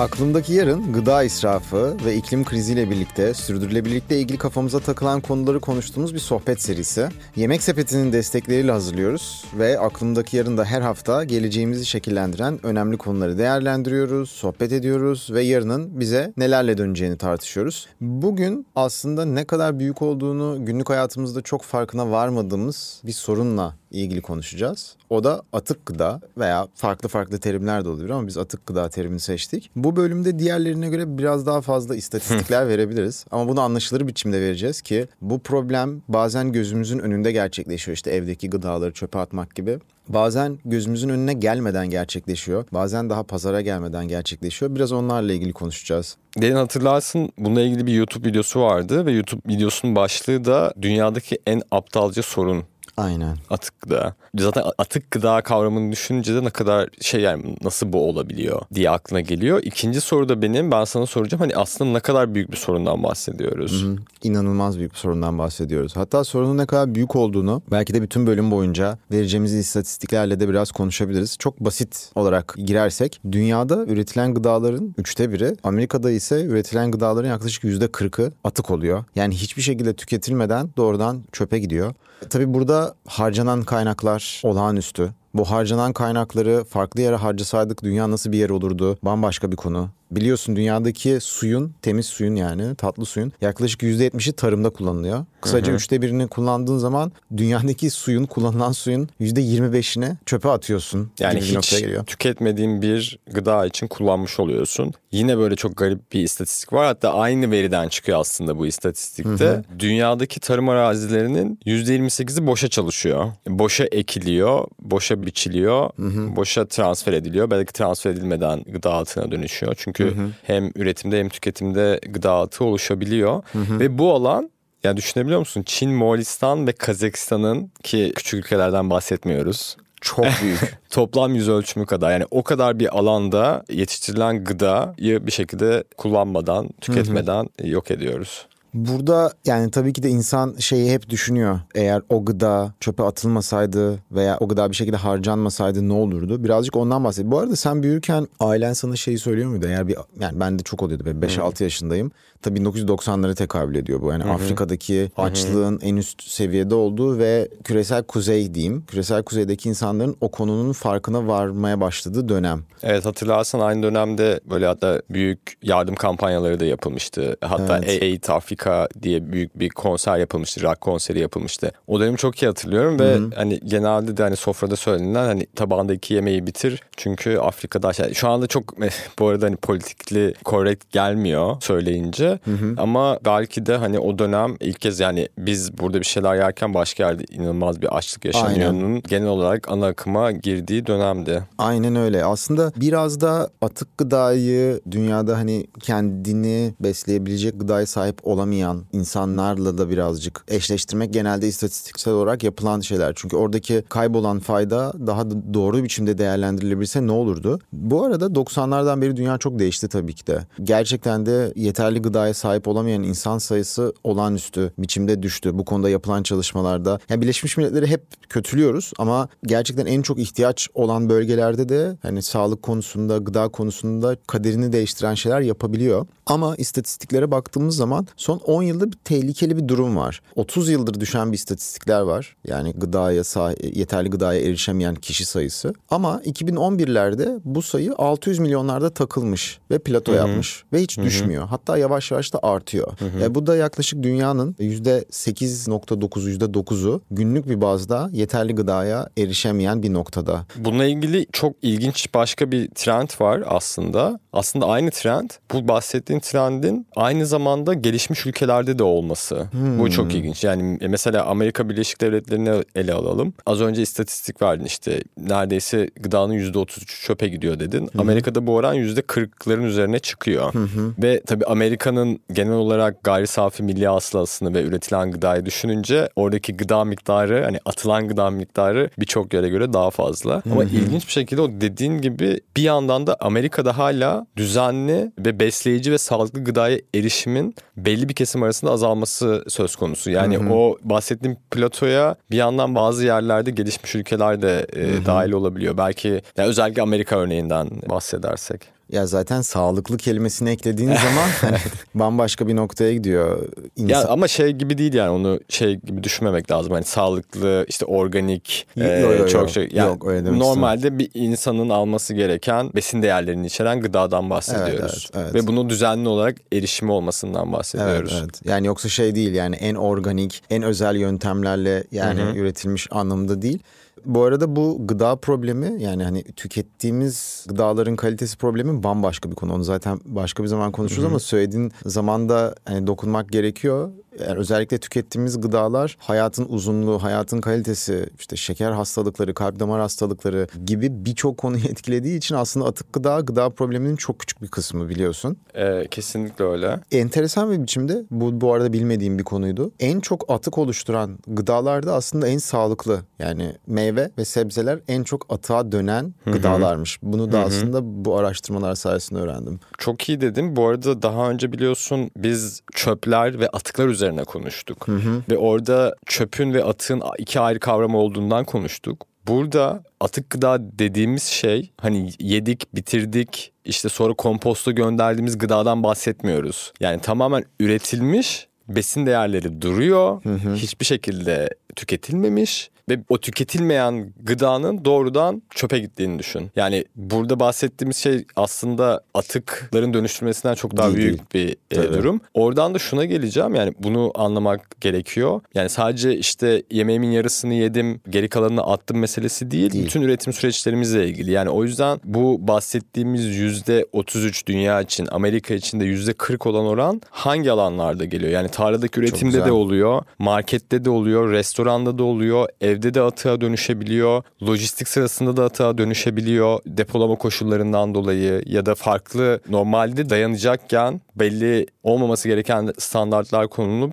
Aklımdaki yarın gıda israfı ve iklim kriziyle birlikte sürdürülebilirlikle ilgili kafamıza takılan konuları konuştuğumuz bir sohbet serisi. Yemek Sepeti'nin destekleriyle hazırlıyoruz ve aklımdaki yarın da her hafta geleceğimizi şekillendiren önemli konuları değerlendiriyoruz, sohbet ediyoruz ve yarının bize nelerle döneceğini tartışıyoruz. Bugün aslında ne kadar büyük olduğunu günlük hayatımızda çok farkına varmadığımız bir sorunla ilgili konuşacağız. O da atık gıda veya farklı farklı terimler de olabilir ama biz atık gıda terimini seçtik. Bu bölümde diğerlerine göre biraz daha fazla istatistikler verebiliriz. Ama bunu anlaşılır biçimde vereceğiz ki bu problem bazen gözümüzün önünde gerçekleşiyor. İşte evdeki gıdaları çöpe atmak gibi. Bazen gözümüzün önüne gelmeden gerçekleşiyor. Bazen daha pazara gelmeden gerçekleşiyor. Biraz onlarla ilgili konuşacağız. Derin hatırlarsın bununla ilgili bir YouTube videosu vardı ve YouTube videosunun başlığı da dünyadaki en aptalca sorun Aynen. Atık gıda. Zaten atık gıda kavramını düşününce de ne kadar şey yani nasıl bu olabiliyor diye aklına geliyor. İkinci soru da benim ben sana soracağım hani aslında ne kadar büyük bir sorundan bahsediyoruz. Hı hı. İnanılmaz büyük bir sorundan bahsediyoruz. Hatta sorunun ne kadar büyük olduğunu belki de bütün bölüm boyunca vereceğimiz istatistiklerle de biraz konuşabiliriz. Çok basit olarak girersek dünyada üretilen gıdaların üçte biri Amerika'da ise üretilen gıdaların yaklaşık yüzde kırkı atık oluyor. Yani hiçbir şekilde tüketilmeden doğrudan çöpe gidiyor. Tabii burada harcanan kaynaklar olağanüstü. Bu harcanan kaynakları farklı yere harcasaydık dünya nasıl bir yer olurdu? Bambaşka bir konu. Biliyorsun dünyadaki suyun, temiz suyun yani tatlı suyun yaklaşık %70'i tarımda kullanılıyor. Kısaca hı hı. üçte birini kullandığın zaman dünyadaki suyun, kullanılan suyun %25'ini çöpe atıyorsun. Yani hiç geliyor. tüketmediğin bir gıda için kullanmış oluyorsun. Yine böyle çok garip bir istatistik var. Hatta aynı veriden çıkıyor aslında bu istatistikte. Hı hı. Dünyadaki tarım arazilerinin %28'i boşa çalışıyor. Boşa ekiliyor, boşa biçiliyor, hı hı. boşa transfer ediliyor. Belki transfer edilmeden gıda altına dönüşüyor. Çünkü çünkü hı hı. hem üretimde hem tüketimde gıda atığı oluşabiliyor. Hı hı. Ve bu alan yani düşünebiliyor musun? Çin, Moğolistan ve Kazakistan'ın ki küçük ülkelerden bahsetmiyoruz. Çok büyük. Toplam yüz ölçümü kadar. Yani o kadar bir alanda yetiştirilen gıdayı bir şekilde kullanmadan, tüketmeden hı hı. yok ediyoruz. Burada yani tabii ki de insan şeyi hep düşünüyor. Eğer o gıda çöpe atılmasaydı veya o gıda bir şekilde harcanmasaydı ne olurdu? Birazcık ondan bahset. Bu arada sen büyürken ailen sana şeyi söylüyor muydu? Eğer bir yani ben de çok oluyordu. Ben 5-6 yaşındayım. Tabii 1990'lara tekabül ediyor bu. Yani Hı-hı. Afrika'daki açlığın Hı-hı. en üst seviyede olduğu ve küresel kuzey diyeyim. Küresel kuzeydeki insanların o konunun farkına varmaya başladığı dönem. Evet hatırlarsan aynı dönemde böyle hatta büyük yardım kampanyaları da yapılmıştı. Hatta evet. Aid Afrika diye büyük bir konser yapılmıştı. Rock konseri yapılmıştı. O dönemi çok iyi hatırlıyorum ve Hı-hı. hani genelde de hani sofrada söylenilen hani tabağındaki yemeği bitir. Çünkü Afrika'da şey, şu anda çok bu arada hani politikli korrekt gelmiyor söyleyince. Hı hı. Ama belki de hani o dönem ilk kez yani biz burada bir şeyler yerken başka yerde inanılmaz bir açlık yaşanıyor'nun genel olarak ana akıma girdiği dönemdi. Aynen öyle. Aslında biraz da atık gıdayı dünyada hani kendini besleyebilecek gıdaya sahip olamayan insanlarla da birazcık eşleştirmek genelde istatistiksel olarak yapılan şeyler. Çünkü oradaki kaybolan fayda daha doğru biçimde değerlendirilebilse ne olurdu? Bu arada 90'lardan beri dünya çok değişti tabii ki de. Gerçekten de yeterli gıda gıdaya sahip olamayan insan sayısı olağanüstü biçimde düştü. Bu konuda yapılan çalışmalarda. Yani Birleşmiş Milletleri hep kötülüyoruz ama gerçekten en çok ihtiyaç olan bölgelerde de hani sağlık konusunda, gıda konusunda kaderini değiştiren şeyler yapabiliyor. Ama istatistiklere baktığımız zaman son 10 yılda bir tehlikeli bir durum var. 30 yıldır düşen bir istatistikler var. Yani gıdaya yeterli gıdaya erişemeyen kişi sayısı. Ama 2011'lerde bu sayı 600 milyonlarda takılmış ve plato Hı-hı. yapmış ve hiç Hı-hı. düşmüyor. Hatta yavaş yavaş da artıyor. E, bu da yaklaşık dünyanın %8.9'u %9'u günlük bir bazda yeterli gıdaya erişemeyen bir noktada. Bununla ilgili çok ilginç başka bir trend var aslında. Aslında aynı trend bu bahsettiğin trendin aynı zamanda gelişmiş ülkelerde de olması. Hmm. Bu çok ilginç. Yani e, mesela Amerika Birleşik Devletleri'ni ele alalım. Az önce istatistik verdin işte neredeyse gıdanın %33 çöpe gidiyor dedin. Hmm. Amerika'da bu oran %40'ların üzerine çıkıyor. Hmm. Ve tabii Amerika'nın genel olarak gayri safi milli hasılasını ve üretilen gıdayı düşününce oradaki gıda miktarı hani atılan gıda miktarı birçok yere göre daha fazla. Ama ilginç bir şekilde o dediğin gibi bir yandan da Amerika'da hala düzenli ve besleyici ve sağlıklı gıdaya erişimin belli bir kesim arasında azalması söz konusu. Yani hı hı. o bahsettiğim platoya bir yandan bazı yerlerde gelişmiş ülkeler de e, dahil olabiliyor. Belki yani özellikle Amerika örneğinden bahsedersek. Ya zaten sağlıklı kelimesini eklediğin zaman hani bambaşka bir noktaya gidiyor. İnsan... Ya ama şey gibi değil yani onu şey gibi düşünmemek lazım. Hani sağlıklı işte organik Yo, yo, yo. çok şey. Yani Yok, öyle normalde bir insanın alması gereken besin değerlerini içeren gıdadan bahsediyoruz. Evet, evet, evet. Ve bunu düzenli olarak erişimi olmasından Evet, bahsediyoruz. evet. Yani yoksa şey değil yani en organik, en özel yöntemlerle yani üretilmiş anlamda değil. Bu arada bu gıda problemi yani hani tükettiğimiz gıdaların kalitesi problemi bambaşka bir konu. Onu zaten başka bir zaman konuşuruz ama söylediğin zamanda hani dokunmak gerekiyor. Yani özellikle tükettiğimiz gıdalar hayatın uzunluğu, hayatın kalitesi, işte şeker hastalıkları, kalp damar hastalıkları gibi birçok konuyu etkilediği için aslında atık gıda gıda probleminin çok küçük bir kısmı biliyorsun. E, kesinlikle öyle. Enteresan bir biçimde bu bu arada bilmediğim bir konuydu. En çok atık oluşturan gıdalarda aslında en sağlıklı yani meyve ve sebzeler en çok atığa dönen gıdalarmış. Bunu da aslında bu araştırmalar sayesinde öğrendim. Çok iyi dedim. Bu arada daha önce biliyorsun biz çöpler ve atıklar üzerine konuştuk. Ve orada çöpün ve atığın iki ayrı kavram olduğundan konuştuk. Burada atık gıda dediğimiz şey hani yedik, bitirdik, işte sonra komposta gönderdiğimiz gıdadan bahsetmiyoruz. Yani tamamen üretilmiş besin değerleri duruyor. Hiçbir şekilde tüketilmemiş ve o tüketilmeyen gıdanın doğrudan çöpe gittiğini düşün. Yani burada bahsettiğimiz şey aslında atıkların dönüştürmesinden çok daha Değil, büyük bir e, Tabii. durum. Oradan da şuna geleceğim yani bunu anlamak gerekiyor. Yani sadece işte yemeğimin yarısını yedim geri kalanını attım meselesi değil. Değil. Bütün üretim süreçlerimizle ilgili. Yani o yüzden bu bahsettiğimiz yüzde 33 dünya için Amerika için de yüzde 40 olan oran hangi alanlarda geliyor? Yani tarladaki üretimde de oluyor, markette de oluyor, restoranda da oluyor, evde de atığa dönüşebiliyor, lojistik sırasında da atığa dönüşebiliyor depolama koşullarından dolayı ya da farklı normalde dayanacakken belli olmaması gereken standartlar konulup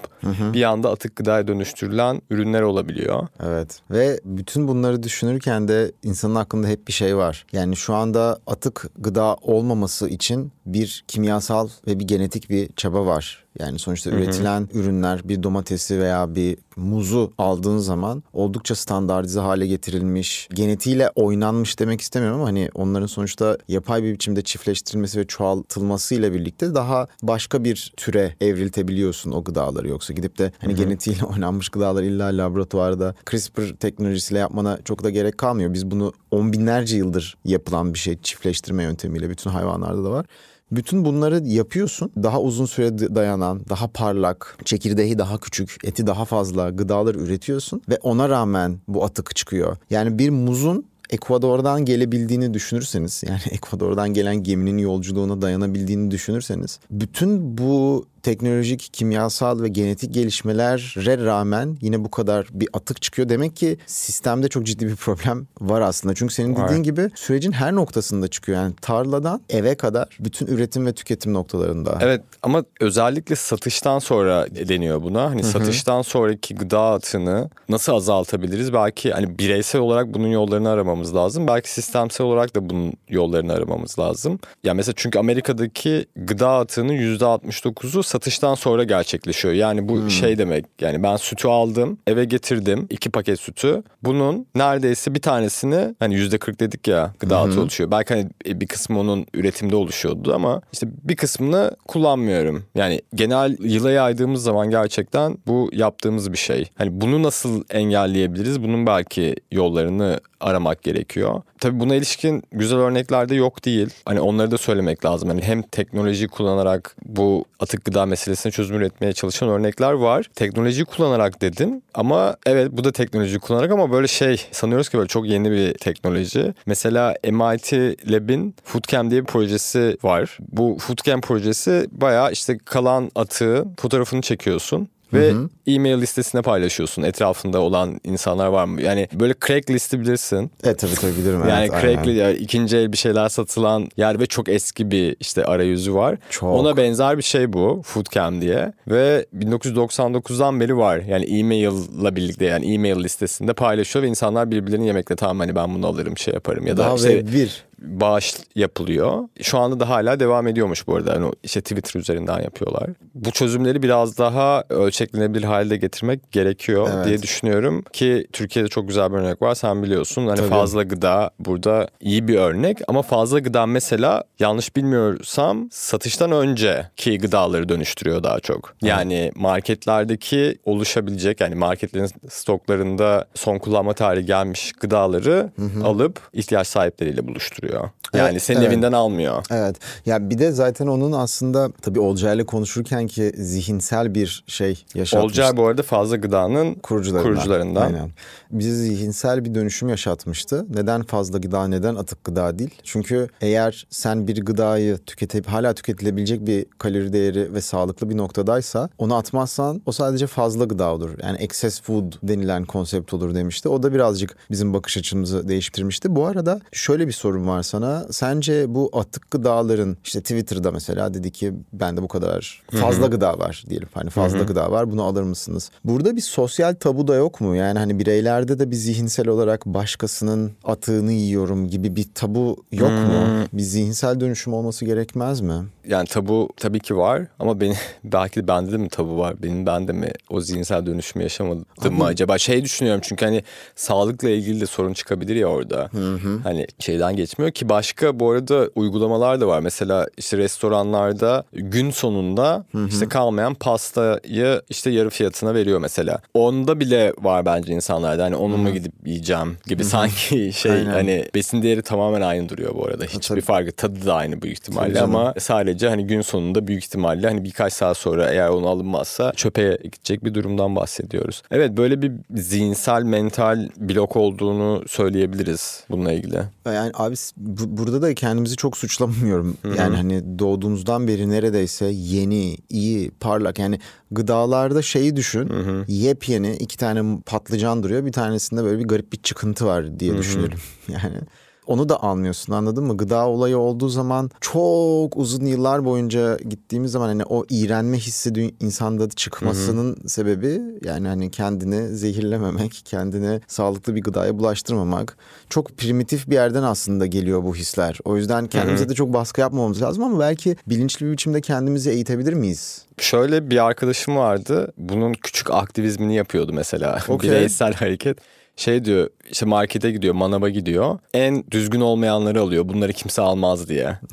bir anda atık gıdaya dönüştürülen ürünler olabiliyor. Evet ve bütün bunları düşünürken de insanın aklında hep bir şey var. Yani şu anda atık gıda olmaması için bir kimyasal ve bir genetik bir çaba var. Yani sonuçta üretilen ürünler bir domatesi veya bir muzu aldığın zaman oldukça standartize hale getirilmiş, genetiğiyle oynanmış demek istemiyorum ama hani onların sonuçta yapay bir biçimde çiftleştirilmesi ve çoğaltılması ile birlikte daha başka bir türe evriltebiliyorsun o gıdaları. Yoksa gidip de hani genetiğiyle oynanmış gıdalar illa laboratuvarda CRISPR teknolojisiyle yapmana çok da gerek kalmıyor. Biz bunu on binlerce yıldır yapılan bir şey çiftleştirme yöntemiyle bütün hayvanlarda da var. Bütün bunları yapıyorsun. Daha uzun süre dayanan, daha parlak, çekirdeği daha küçük, eti daha fazla gıdalar üretiyorsun ve ona rağmen bu atık çıkıyor. Yani bir muzun Ekvador'dan gelebildiğini düşünürseniz yani Ekvador'dan gelen geminin yolculuğuna dayanabildiğini düşünürseniz bütün bu teknolojik, kimyasal ve genetik gelişmelere rağmen yine bu kadar bir atık çıkıyor. Demek ki sistemde çok ciddi bir problem var aslında. Çünkü senin dediğin gibi sürecin her noktasında çıkıyor. Yani tarladan eve kadar bütün üretim ve tüketim noktalarında. Evet ama özellikle satıştan sonra deniyor buna. Hani satıştan sonraki gıda atığını nasıl azaltabiliriz? Belki hani bireysel olarak bunun yollarını aramamız lazım. Belki sistemsel olarak da bunun yollarını aramamız lazım. Ya mesela çünkü Amerika'daki gıda atığının %69'u satıştan sonra gerçekleşiyor. Yani bu şey demek. Yani ben sütü aldım, eve getirdim. iki paket sütü. Bunun neredeyse bir tanesini hani %40 dedik ya gıda atığı oluşuyor. Belki hani bir kısmı onun üretimde oluşuyordu ama işte bir kısmını kullanmıyorum. Yani genel yıla yaydığımız zaman gerçekten bu yaptığımız bir şey. Hani bunu nasıl engelleyebiliriz? Bunun belki yollarını aramak gerekiyor. Tabii buna ilişkin güzel örnekler de yok değil. Hani onları da söylemek lazım. Hani hem teknoloji kullanarak bu atık gıda meselesine çözüm üretmeye çalışan örnekler var. Teknoloji kullanarak dedim ama evet bu da teknoloji kullanarak ama böyle şey sanıyoruz ki böyle çok yeni bir teknoloji. Mesela MIT Lab'in Foodcam diye bir projesi var. Bu Foodcam projesi bayağı işte kalan atığı fotoğrafını çekiyorsun. Ve e-mail listesine paylaşıyorsun. Etrafında olan insanlar var mı? Yani böyle Craigslist'i bilirsin. E tabii tabii bilirim. Yani evet, aynen. Craigslist yani ikinci el bir şeyler satılan yer ve çok eski bir işte arayüzü var. Çok. Ona benzer bir şey bu Foodcam diye ve 1999'dan beri var. Yani e-mail'la birlikte yani e-mail listesinde paylaşıyor ve insanlar birbirlerini yemekle tamam hani ben bunu alırım şey yaparım ya da Daha işte bir. Bağış yapılıyor. Şu anda da hala devam ediyormuş bu arada. Yani işte Twitter üzerinden yapıyorlar. Bu çözümleri biraz daha ölçeklenebilir halde getirmek gerekiyor evet. diye düşünüyorum ki Türkiye'de çok güzel bir örnek var. Sen biliyorsun hani Tabii. fazla gıda burada iyi bir örnek ama fazla gıda mesela yanlış bilmiyorsam satıştan önceki gıdaları dönüştürüyor daha çok. Yani marketlerdeki oluşabilecek yani marketlerin stoklarında son kullanma tarihi gelmiş gıdaları hı hı. alıp ihtiyaç sahipleriyle buluşturuyor. Yani evet, senin evet. evinden almıyor. Evet. Ya bir de zaten onun aslında tabii Olcay'la konuşurken ki zihinsel bir şey yaşatmıştı. Olcay bu arada fazla gıdanın kurucularından. kurucularından. Aynen. Bizi zihinsel bir dönüşüm yaşatmıştı. Neden fazla gıda, neden atık gıda değil? Çünkü eğer sen bir gıdayı tüketip hala tüketilebilecek bir kalori değeri ve sağlıklı bir noktadaysa onu atmazsan o sadece fazla gıda olur. Yani excess food denilen konsept olur demişti. O da birazcık bizim bakış açımızı değiştirmişti. Bu arada şöyle bir sorun var sana. Sence bu atık gıdaların işte Twitter'da mesela dedi ki bende bu kadar fazla Hı-hı. gıda var diyelim. Hani fazla Hı-hı. gıda var bunu alır mısınız? Burada bir sosyal tabu da yok mu? Yani hani bireylerde de bir zihinsel olarak başkasının atığını yiyorum gibi bir tabu yok Hı-hı. mu? Bir zihinsel dönüşüm olması gerekmez mi? Yani tabu tabii ki var ama benim belki de bende de mi tabu var? Benim bende mi o zihinsel dönüşümü yaşamadım Abi, mı acaba? Şey düşünüyorum çünkü hani sağlıkla ilgili de sorun çıkabilir ya orada. Hı hı. Hani şeyden geçmiyor ki başka bu arada uygulamalar da var. Mesela işte restoranlarda gün sonunda hı hı. işte kalmayan pastayı işte yarı fiyatına veriyor mesela. Onda bile var bence insanlarda hani onu mu gidip yiyeceğim gibi hı hı. sanki şey Aynen. hani besin değeri tamamen aynı duruyor bu arada. Hiçbir farkı tadı da aynı büyük ihtimalle ama sadece hani gün sonunda büyük ihtimalle hani birkaç saat sonra eğer onu alınmazsa çöpe gidecek bir durumdan bahsediyoruz. Evet böyle bir zihinsel mental blok olduğunu söyleyebiliriz bununla ilgili. Yani abi bu, burada da kendimizi çok suçlamıyorum. Hı-hı. Yani hani doğduğumuzdan beri neredeyse yeni, iyi, parlak yani gıdalarda şeyi düşün. Hı-hı. Yepyeni iki tane patlıcan duruyor. Bir tanesinde böyle bir garip bir çıkıntı var diye Hı-hı. düşünelim. Yani onu da almıyorsun anladın mı? Gıda olayı olduğu zaman çok uzun yıllar boyunca gittiğimiz zaman hani o iğrenme hissi insanda çıkmasının Hı-hı. sebebi yani hani kendini zehirlememek, kendini sağlıklı bir gıdaya bulaştırmamak. Çok primitif bir yerden aslında geliyor bu hisler. O yüzden kendimize Hı-hı. de çok baskı yapmamamız lazım ama belki bilinçli bir biçimde kendimizi eğitebilir miyiz? Şöyle bir arkadaşım vardı. Bunun küçük aktivizmini yapıyordu mesela. Okay. Bireysel hareket şey diyor işte markete gidiyor manaba gidiyor en düzgün olmayanları alıyor bunları kimse almaz diye.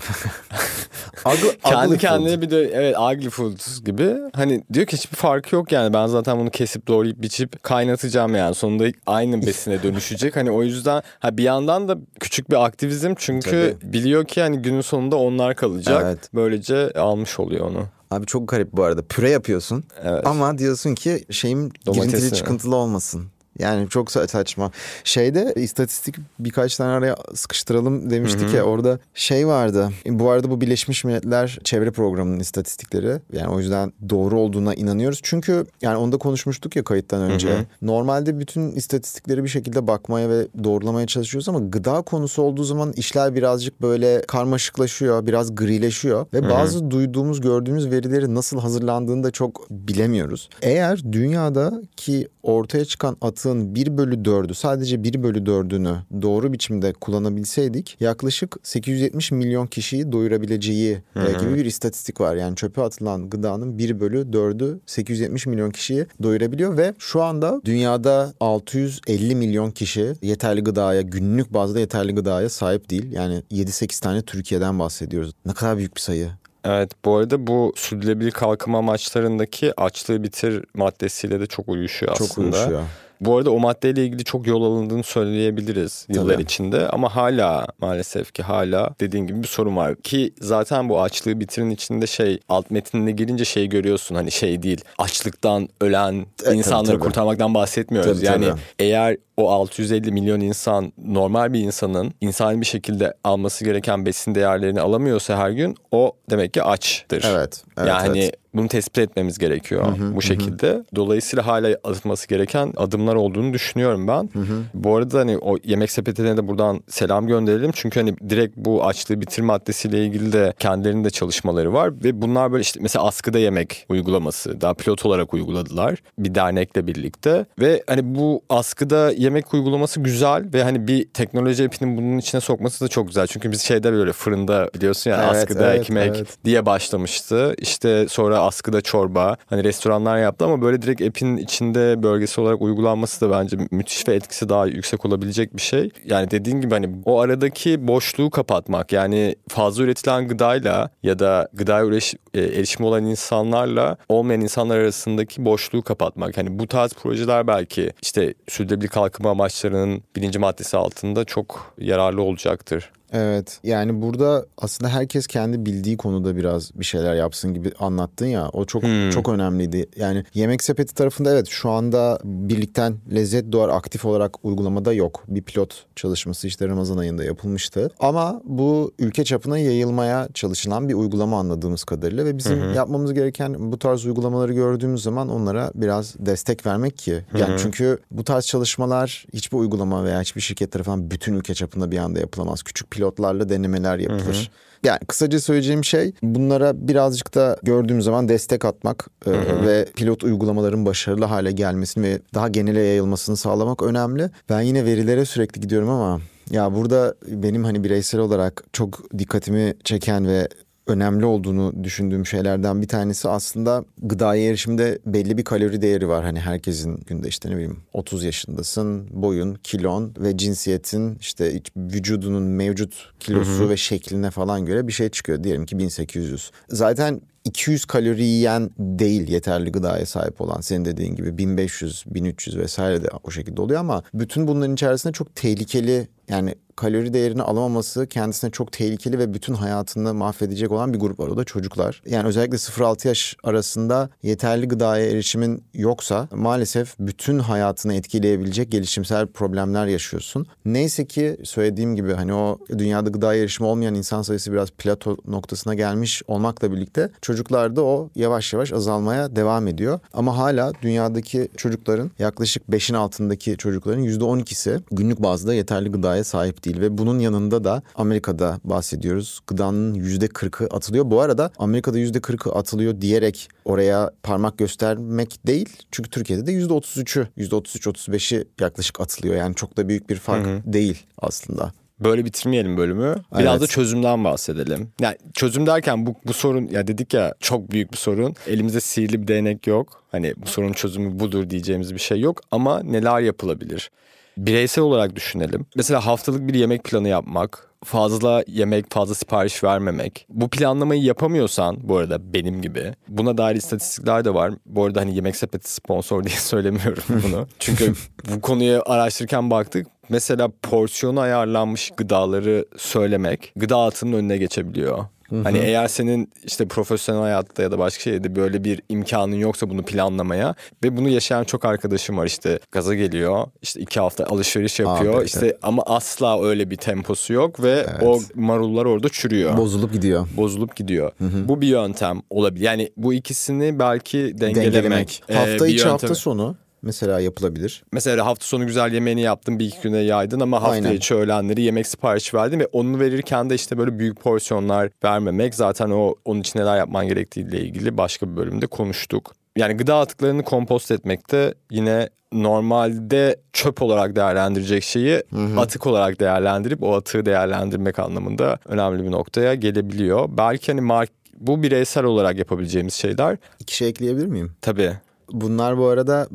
Ugly, Kendi kendine bir de evet ugly food gibi hani diyor ki hiçbir farkı yok yani ben zaten bunu kesip doğrayıp biçip kaynatacağım yani sonunda aynı besine dönüşecek hani o yüzden ha bir yandan da küçük bir aktivizm çünkü Tabii. biliyor ki hani günün sonunda onlar kalacak evet. böylece almış oluyor onu. Abi çok garip bu arada. Püre yapıyorsun. Evet. Ama diyorsun ki şeyim girintili çıkıntılı olmasın. Yani çok saçma. Şeyde istatistik birkaç tane araya sıkıştıralım demiştik Hı-hı. ya orada şey vardı. Bu arada bu Birleşmiş Milletler Çevre Programı'nın istatistikleri. Yani o yüzden doğru olduğuna inanıyoruz. Çünkü yani onda konuşmuştuk ya kayıttan önce. Hı-hı. Normalde bütün istatistikleri bir şekilde bakmaya ve doğrulamaya çalışıyoruz ama gıda konusu olduğu zaman işler birazcık böyle karmaşıklaşıyor, biraz grileşiyor ve Hı-hı. bazı duyduğumuz, gördüğümüz verileri nasıl hazırlandığını da çok bilemiyoruz. Eğer dünyadaki ortaya çıkan atığın 1 bölü 4'ü sadece 1 bölü 4'ünü doğru biçimde kullanabilseydik yaklaşık 870 milyon kişiyi doyurabileceği Hı-hı. E, gibi bir istatistik var. Yani çöpe atılan gıdanın 1 bölü 4'ü 870 milyon kişiyi doyurabiliyor ve şu anda dünyada 650 milyon kişi yeterli gıdaya günlük bazda yeterli gıdaya sahip değil. Yani 7-8 tane Türkiye'den bahsediyoruz. Ne kadar büyük bir sayı. Evet bu arada bu sürdürülebilir kalkınma amaçlarındaki açlığı bitir maddesiyle de çok uyuşuyor aslında. Çok uyuşuyor. Bu arada o maddeyle ilgili çok yol alındığını söyleyebiliriz yıllar Tabii. içinde ama hala maalesef ki hala dediğin gibi bir sorun var ki zaten bu açlığı bitirin içinde şey alt metnine girince şey görüyorsun hani şey değil açlıktan ölen e, insanları tabii, tabii. kurtarmaktan bahsetmiyoruz. Tabii, yani tabii. eğer o 650 milyon insan normal bir insanın insani bir şekilde alması gereken besin değerlerini alamıyorsa her gün o demek ki açtır. Evet. evet yani evet bunu tespit etmemiz gerekiyor bu şekilde. Dolayısıyla hala atılması gereken adımlar olduğunu düşünüyorum ben. Bu arada hani o yemek sepetine de buradan selam gönderelim. Çünkü hani direkt bu açlığı bitirme maddesiyle ilgili de kendilerinin de çalışmaları var ve bunlar böyle işte mesela askıda yemek uygulaması daha pilot olarak uyguladılar bir dernekle birlikte ve hani bu askıda yemek uygulaması güzel ve hani bir teknoloji app'inin bunun içine sokması da çok güzel. Çünkü biz şeyde böyle fırında biliyorsun ya Evet, askıda evet, ekmek evet. diye başlamıştı. İşte sonra askıda çorba hani restoranlar yaptı ama böyle direkt app'in içinde bölgesi olarak uygulanması da bence müthiş ve etkisi daha yüksek olabilecek bir şey. Yani dediğin gibi hani o aradaki boşluğu kapatmak yani fazla üretilen gıdayla ya da gıdaya uğraş, e, erişimi olan insanlarla olmayan insanlar arasındaki boşluğu kapatmak. Hani bu tarz projeler belki işte sürdürülebilir kalkınma amaçlarının birinci maddesi altında çok yararlı olacaktır. Evet yani burada aslında herkes kendi bildiği konuda biraz bir şeyler yapsın gibi anlattın ya o çok çok önemliydi. Yani yemek sepeti tarafında evet şu anda birlikten lezzet doğar aktif olarak uygulamada yok. Bir pilot çalışması işte Ramazan ayında yapılmıştı. Ama bu ülke çapına yayılmaya çalışılan bir uygulama anladığımız kadarıyla ve bizim yapmamız gereken bu tarz uygulamaları gördüğümüz zaman onlara biraz destek vermek ki. Yani çünkü bu tarz çalışmalar hiçbir uygulama veya hiçbir şirket tarafından bütün ülke çapında bir anda yapılamaz. Küçük pilotlarla denemeler yapılır. Yani kısaca söyleyeceğim şey bunlara birazcık da gördüğüm zaman destek atmak e, ve pilot uygulamaların başarılı hale gelmesini ve daha genele yayılmasını sağlamak önemli. Ben yine verilere sürekli gidiyorum ama ya burada benim hani bireysel olarak çok dikkatimi çeken ve önemli olduğunu düşündüğüm şeylerden bir tanesi aslında gıdaya erişimde belli bir kalori değeri var. Hani herkesin günde işte ne bileyim 30 yaşındasın, boyun, kilon ve cinsiyetin işte vücudunun mevcut kilosu ve şekline falan göre bir şey çıkıyor. Diyelim ki 1800. Zaten 200 kalori yiyen değil yeterli gıdaya sahip olan senin dediğin gibi 1500, 1300 vesaire de o şekilde oluyor ama bütün bunların içerisinde çok tehlikeli yani kalori değerini alamaması kendisine çok tehlikeli ve bütün hayatını mahvedecek olan bir grup var. O da çocuklar. Yani özellikle 0-6 yaş arasında yeterli gıdaya erişimin yoksa maalesef bütün hayatını etkileyebilecek gelişimsel problemler yaşıyorsun. Neyse ki söylediğim gibi hani o dünyada gıdaya erişimi olmayan insan sayısı biraz plato noktasına gelmiş olmakla birlikte çocuklarda o yavaş yavaş azalmaya devam ediyor. Ama hala dünyadaki çocukların yaklaşık 5'in altındaki çocukların %12'si günlük bazda yeterli gıdaya sahip değil ve bunun yanında da Amerika'da bahsediyoruz. Gıdanın %40'ı atılıyor. Bu arada Amerika'da %40'ı atılıyor diyerek oraya parmak göstermek değil. Çünkü Türkiye'de de %33'ü, %33-35'i yaklaşık atılıyor. Yani çok da büyük bir fark değil aslında. Böyle bitirmeyelim bölümü. Biraz Evet. da çözümden bahsedelim. Yani çözüm derken bu, bu sorun ya dedik ya çok büyük bir sorun. Elimizde sihirli bir değnek yok. Hani bu sorunun çözümü budur diyeceğimiz bir şey yok. Ama neler yapılabilir? Bireysel olarak düşünelim. Mesela haftalık bir yemek planı yapmak. Fazla yemek, fazla sipariş vermemek. Bu planlamayı yapamıyorsan bu arada benim gibi. Buna dair istatistikler de var. Bu arada hani yemek sepeti sponsor diye söylemiyorum bunu. Çünkü bu konuyu araştırırken baktık. Mesela porsiyonu ayarlanmış gıdaları söylemek gıda atının önüne geçebiliyor. Hani eğer senin işte profesyonel hayatta ya da başka şeyde böyle bir imkanın yoksa bunu planlamaya ve bunu yaşayan çok arkadaşım var işte gaza geliyor işte iki hafta alışveriş yapıyor Abi, işte ama asla öyle bir temposu yok ve o marullar orada çürüyor. Bozulup gidiyor. bozulup gidiyor. Bu bir yöntem olabilir. Yani bu ikisini belki dengelemek. Dengelemek. e, hafta bir içi hafta yöntem. sonu mesela yapılabilir. Mesela hafta sonu güzel yemeğini yaptın bir iki güne yaydın ama hafta Aynen. içi öğlenleri yemek siparişi verdin ve onu verirken de işte böyle büyük porsiyonlar vermemek zaten o onun için neler yapman gerektiğiyle ilgili başka bir bölümde konuştuk. Yani gıda atıklarını kompost etmek de yine normalde çöp olarak değerlendirecek şeyi atık olarak değerlendirip o atığı değerlendirmek anlamında önemli bir noktaya gelebiliyor. Belki hani mark bu bireysel olarak yapabileceğimiz şeyler. İki şey ekleyebilir miyim? Tabii Bunlar bu arada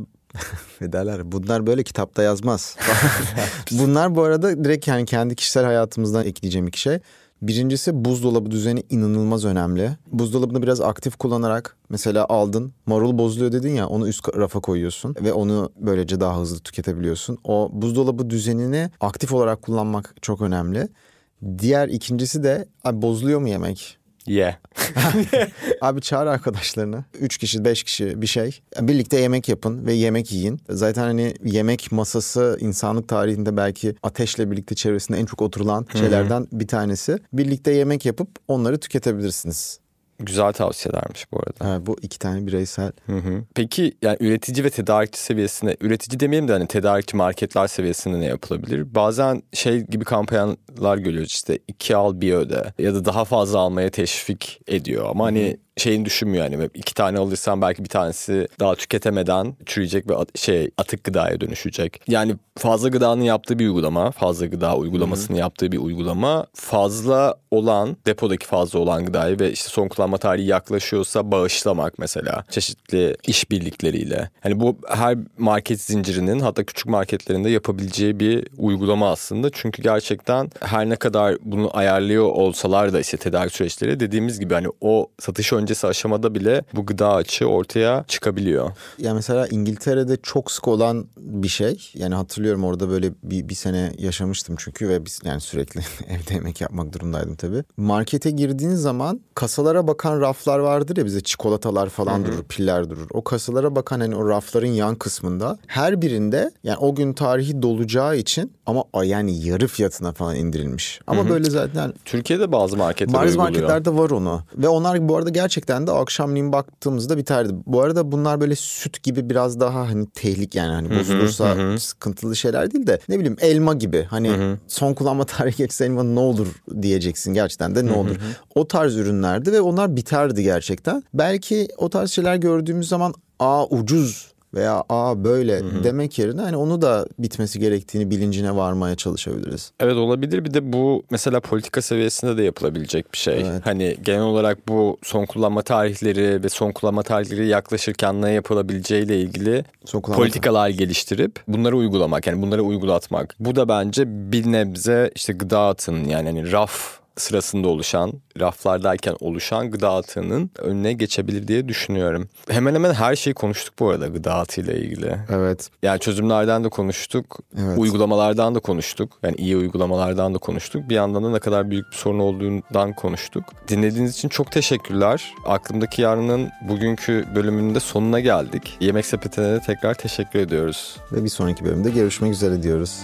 ne derler? Bunlar böyle kitapta yazmaz. Bunlar bu arada direkt yani kendi kişisel hayatımızdan ekleyeceğim iki şey. Birincisi buzdolabı düzeni inanılmaz önemli. Buzdolabını biraz aktif kullanarak mesela aldın marul bozuluyor dedin ya onu üst rafa koyuyorsun ve onu böylece daha hızlı tüketebiliyorsun. O buzdolabı düzenini aktif olarak kullanmak çok önemli. Diğer ikincisi de bozuluyor mu yemek? Ye. Abi çağır arkadaşlarını. Üç kişi, beş kişi bir şey. Birlikte yemek yapın ve yemek yiyin. Zaten hani yemek masası insanlık tarihinde belki ateşle birlikte çevresinde en çok oturulan şeylerden bir tanesi. Birlikte yemek yapıp onları tüketebilirsiniz. Güzel tavsiyelermiş bu arada. Evet, bu iki tane bireysel. Hı hı. Peki yani üretici ve tedarikçi seviyesinde, üretici demeyelim de hani tedarikçi marketler seviyesinde ne yapılabilir? Bazen şey gibi kampanyalar görüyoruz işte iki al bir öde ya da daha fazla almaya teşvik ediyor ama hani şeyini düşünmüyor yani iki tane alırsan belki bir tanesi daha tüketemeden çürüyecek ve şey atık gıdaya dönüşecek. Yani fazla gıdanın yaptığı bir uygulama, fazla gıda uygulamasını yaptığı bir uygulama fazla olan depodaki fazla olan gıdayı ve işte son kullanma tarihi yaklaşıyorsa bağışlamak mesela çeşitli işbirlikleriyle. Hani bu her market zincirinin hatta küçük marketlerinde yapabileceği bir uygulama aslında. Çünkü gerçekten her ne kadar bunu ayarlıyor olsalar da işte tedarik süreçleri dediğimiz gibi hani o satış öncesi aşamada bile bu gıda açığı ortaya çıkabiliyor. Ya mesela İngiltere'de çok sık olan bir şey. Yani hatırlıyorum orada böyle bir, bir sene yaşamıştım çünkü ve biz yani sürekli evde yemek yapmak durumundaydım tabii. Markete girdiğin zaman kasalara bakan raflar vardır ya bize çikolatalar falan durur, piller durur. O kasalara bakan hani o rafların yan kısmında her birinde yani o gün tarihi dolacağı için ama yani yarı fiyatına falan indirilmiş. Ama böyle zaten Türkiye'de bazı marketler uyguluyor. marketlerde var onu. Ve onlar bu arada gerçekten de akşamleyin baktığımızda biterdi. Bu arada bunlar böyle süt gibi biraz daha hani tehlik yani hani bozulursa sıkıntılı şeyler değil de ne bileyim elma gibi. Hani son kullanma tarihi geçse elma ne olur diyeceksin gerçekten de ne olur. O tarz ürünlerdi ve onlar biterdi gerçekten. Belki o tarz şeyler gördüğümüz zaman aa ucuz veya aa böyle demek yerine hani onu da bitmesi gerektiğini bilincine varmaya çalışabiliriz. Evet olabilir bir de bu mesela politika seviyesinde de yapılabilecek bir şey. Hani genel olarak bu son kullanma tarihleri ve son kullanma tarihleri yaklaşırken ne yapılabileceğiyle ilgili Son politikalar geliştirip bunları uygulamak yani bunları uygulatmak. Bu da bence bir nebze işte gıda atının yani hani raf sırasında oluşan, raflardayken oluşan gıda atığının önüne geçebilir diye düşünüyorum. Hemen hemen her şeyi konuştuk bu arada gıda atığıyla ilgili. Evet. Yani çözümlerden de konuştuk, Evet. uygulamalardan da konuştuk. Yani iyi uygulamalardan da konuştuk. Bir yandan da ne kadar büyük bir sorun olduğundan konuştuk. Dinlediğiniz için çok teşekkürler. Aklımdaki Yarın'ın bugünkü bölümünde sonuna geldik. Yemek Sepeti'ne de tekrar teşekkür ediyoruz. Ve bir sonraki bölümde görüşmek üzere diyoruz.